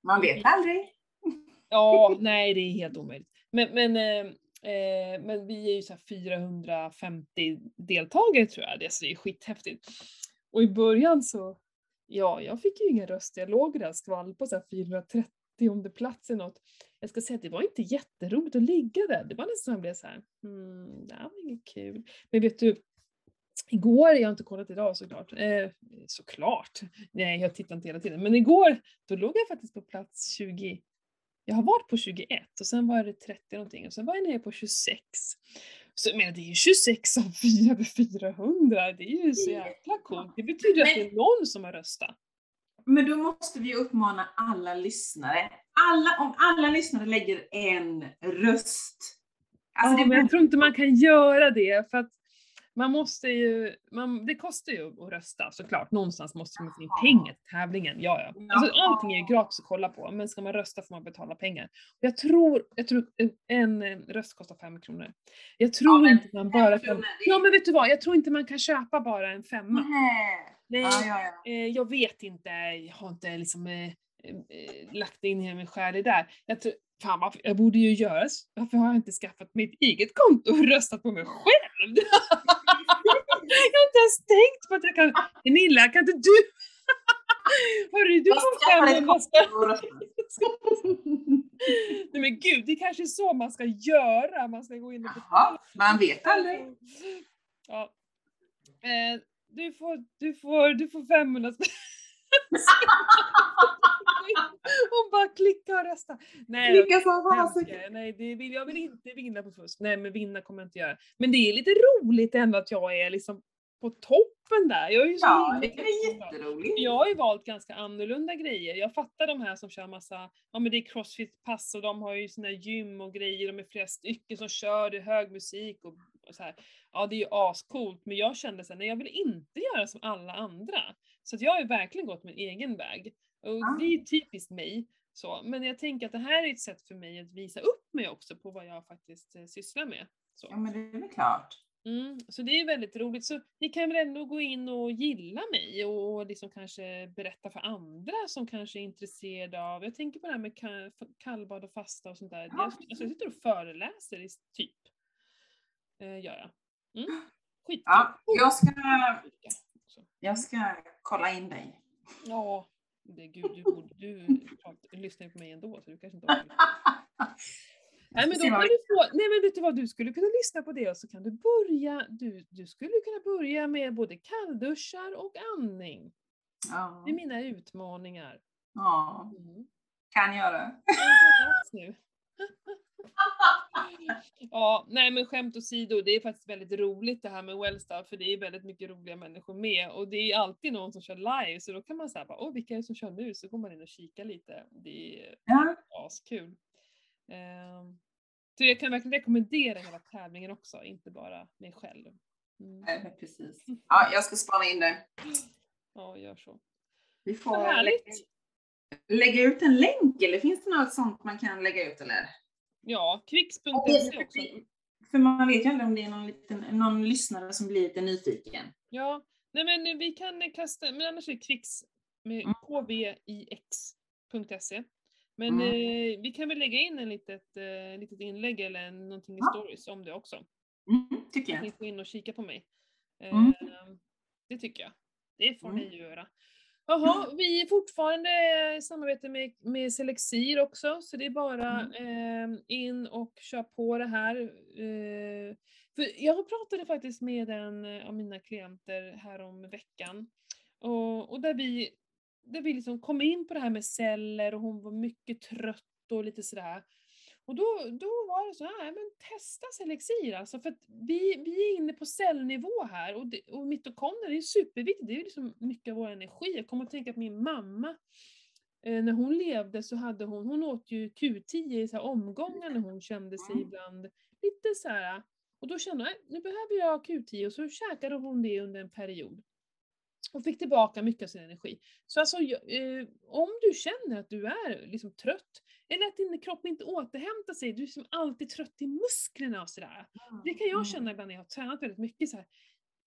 Man vet aldrig. ja, nej det är helt omöjligt. Men, men, eh, eh, men vi är ju så här 450 deltagare tror jag, det, så det är skithäftigt. Och i början så, ja, jag fick ju ingen röst, jag låg där skvall på så här 430 plats eller något. Jag ska säga att det var inte jätteroligt att ligga där. Det var nästan jag blev så här, hmm, det här var inget kul. Men vet du, igår, jag har inte kollat idag såklart, eh, såklart, nej jag tittar inte hela tiden, men igår då låg jag faktiskt på plats 20, jag har varit på 21 och sen var det 30 någonting och sen var jag nere på 26. Så jag menar det är ju 26 av 4 över 400, det är ju så jäkla coolt. Det betyder att det är någon som har röstat. Men då måste vi uppmana alla lyssnare. Alla, om alla lyssnare lägger en röst. Alltså ja, men jag tror inte man kan göra det för att man måste ju, man, det kostar ju att rösta såklart. Någonstans måste man få in pengar till tävlingen. Ja, ja. Alltså, allting är ju gratis att kolla på, men ska man rösta får man betala pengar. Jag tror, jag tror en, en röst kostar fem kronor. Jag tror men inte man bara kan... Ja men vet du vad, jag tror inte man kan köpa bara en femma. Nej. Nej, Ja, ja, ja. eh, jag vet inte, jag har inte liksom eh, eh, lagt in hela min själ i det där. Jag tror, fan varför, jag borde ju göra. Varför har jag inte skaffat mitt eget konto och röstat på mig själv? jag har inte ens tänkt på att jag kan, Gunilla kan inte du? Hörru, du får skaffar ett 500 konto spänn. och. Nej men gud, det är kanske är så man ska göra. Man ska gå in och Jaha, man vet aldrig. Ja. Eh, du, får, du, får, du får 500 spänn. Hon bara klicka och rösta. Nej, Klicka som fasiken. Nej, det vill, jag vill inte vinna på fusk. Nej, men vinna kommer jag inte göra. Men det är lite roligt ändå att jag är liksom på toppen där. Jag är ju så Ja, det är jätteroligt. Jag har ju valt ganska annorlunda grejer. Jag fattar de här som kör massa, ja men det är crossfit-pass och de har ju sina gym och grejer, de är flera stycken som kör, det är hög musik och så här. Ja det är ju ascoolt, men jag kände sen, nej jag vill inte göra som alla andra. Så jag har ju verkligen gått min egen väg. Och Ah. det är ju typiskt mig. Så. Men jag tänker att det här är ett sätt för mig att visa upp mig också på vad jag faktiskt eh, sysslar med. Så. Ja, men det är väl klart. Mm, så det är väldigt roligt. Så ni kan väl ändå gå in och gilla mig och liksom kanske berätta för andra som kanske är intresserade av, jag tänker på det här med ka- kallbad och fasta och sånt där. Jag, Ja. alltså jag sitter och föreläser i typ. Eh, gör jag. Mm. Ja, jag ska, jag ska kolla in dig. Ja, det, gud, du, du, du lyssnar ju på mig ändå så du kanske inte orkar. Nej men, då kan du få, nej men vet du vad, du skulle kunna lyssna på det och så kan du börja, du, du skulle kunna börja med både kallduschar och andning. Ja. Det är mina utmaningar. ja. Mm. Kan göra. nu. ja, nej men skämt åsido, det är faktiskt väldigt roligt det här med Wellstar, för det är väldigt mycket roliga människor med och det är alltid någon som kör live, så då kan man säga åh vilka är det som kör nu? Så går man in och kikar lite. Det är Ja. askul. Ehm, så jag kan verkligen rekommendera hela tävlingen också, inte bara mig själv. Mm. Nej, precis. Ja, jag ska spana in det. Ja, gör så. Vi får lägga, lägga ut en länk, eller finns det något sånt man kan lägga ut eller? Ja, kvicks.se också. För man vet ju aldrig om det är någon, liten, någon lyssnare som blir lite nyfiken. Ja, nej men vi kan kasta, men annars är det kvicks med Mm. kvix.se. Men Mm. eh, vi kan väl lägga in en litet, eh, litet inlägg eller någonting i Ja. stories om det också. Mm, tycker Att ni jag. får in och kika på mig. Eh, Mm. Det tycker jag. Det får Mm. ni göra. Jaha, vi är fortfarande i samarbete med, med Selexir också, så det är bara Mm. eh, in och kör på det här. Eh, för jag pratade faktiskt med en av mina klienter här om veckan, och, och där vi, där vi liksom kom in på det här med celler och hon var mycket trött och lite sådär. Och då, då var det så här, men testa Selexir alltså, för att vi, vi är inne på cellnivå här och, det, och mitokondrier är superviktigt, det är ju liksom mycket av vår energi. Jag kommer att tänka på min mamma, eh, när hon levde så hade hon, hon åt ju Q10 i så omgångar när hon kände sig Mm. ibland lite så här. och då kände hon, "Nej, nu behöver jag Q10 och så käkade hon det under en period. Och fick tillbaka mycket av sin energi. Så alltså, jag- eh, om du känner att du är liksom trött, eller att din kropp inte återhämtar sig, du är liksom alltid trött i musklerna och sådär. Det kan jag Mm. känna ibland när jag har tränat väldigt mycket så här.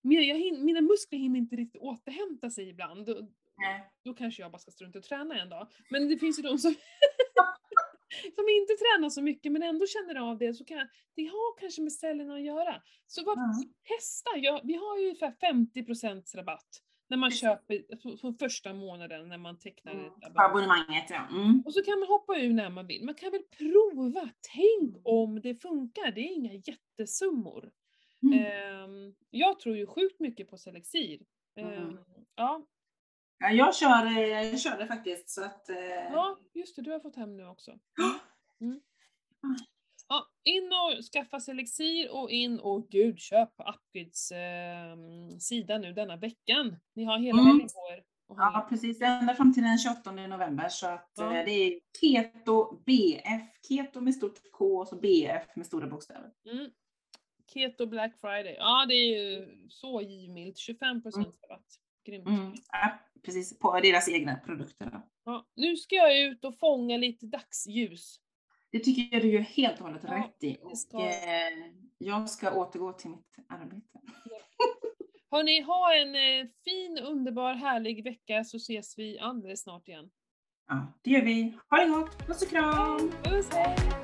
Mina, jag hin, mina muskler hinner inte riktigt återhämta sig ibland. Då, Nej. då kanske jag bara ska strunta och träna en dag. Men det finns ju de som, som inte tränar så mycket men ändå känner av det. Så kan, det har kanske med cellerna att göra. Så vad, Ja. testa! Ja, vi har ju ungefär 50% rabatt när man köper på första månaden när man tecknar Mm. ett abonnemang. ja. Mm. Och så kan man hoppa ur när man vill. Man kan väl prova, tänk Mm. om det funkar. Det är inga jättesummor. Mm. Ehm, jag tror ju sjukt mycket på Selexir. Ehm, Mm. ja, Ja, jag kör, eh, jag kör det faktiskt så att... eh, ja, just det, du har fått hem nu också. Mm. Ja, in och skaffa Selexir och in och gud, köp på Upgrids ehm, sida nu denna veckan. Ni har hela Mm. helgen på er. Ja, precis. Ända fram till den 28 november. Så att Ja. eh, det är Keto BF. Keto med stort K och så BF med stora bokstäver. Mm. Keto Black Friday. Ja, det är ju så givmilt. 25% rabatt. Grymt. Mm. Ja, precis, på deras egna produkter. Ja, nu ska jag ut och fånga lite dagsljus. Det tycker jag du gör helt och hållet Ja, rätt i. det ska Och, eh, jag ska återgå till mitt arbete. Hörni, ha en eh, fin, underbar, härlig vecka så ses vi alldeles snart igen. Ja, det gör vi. Ha det gott. Puss och kram! Puss, hej!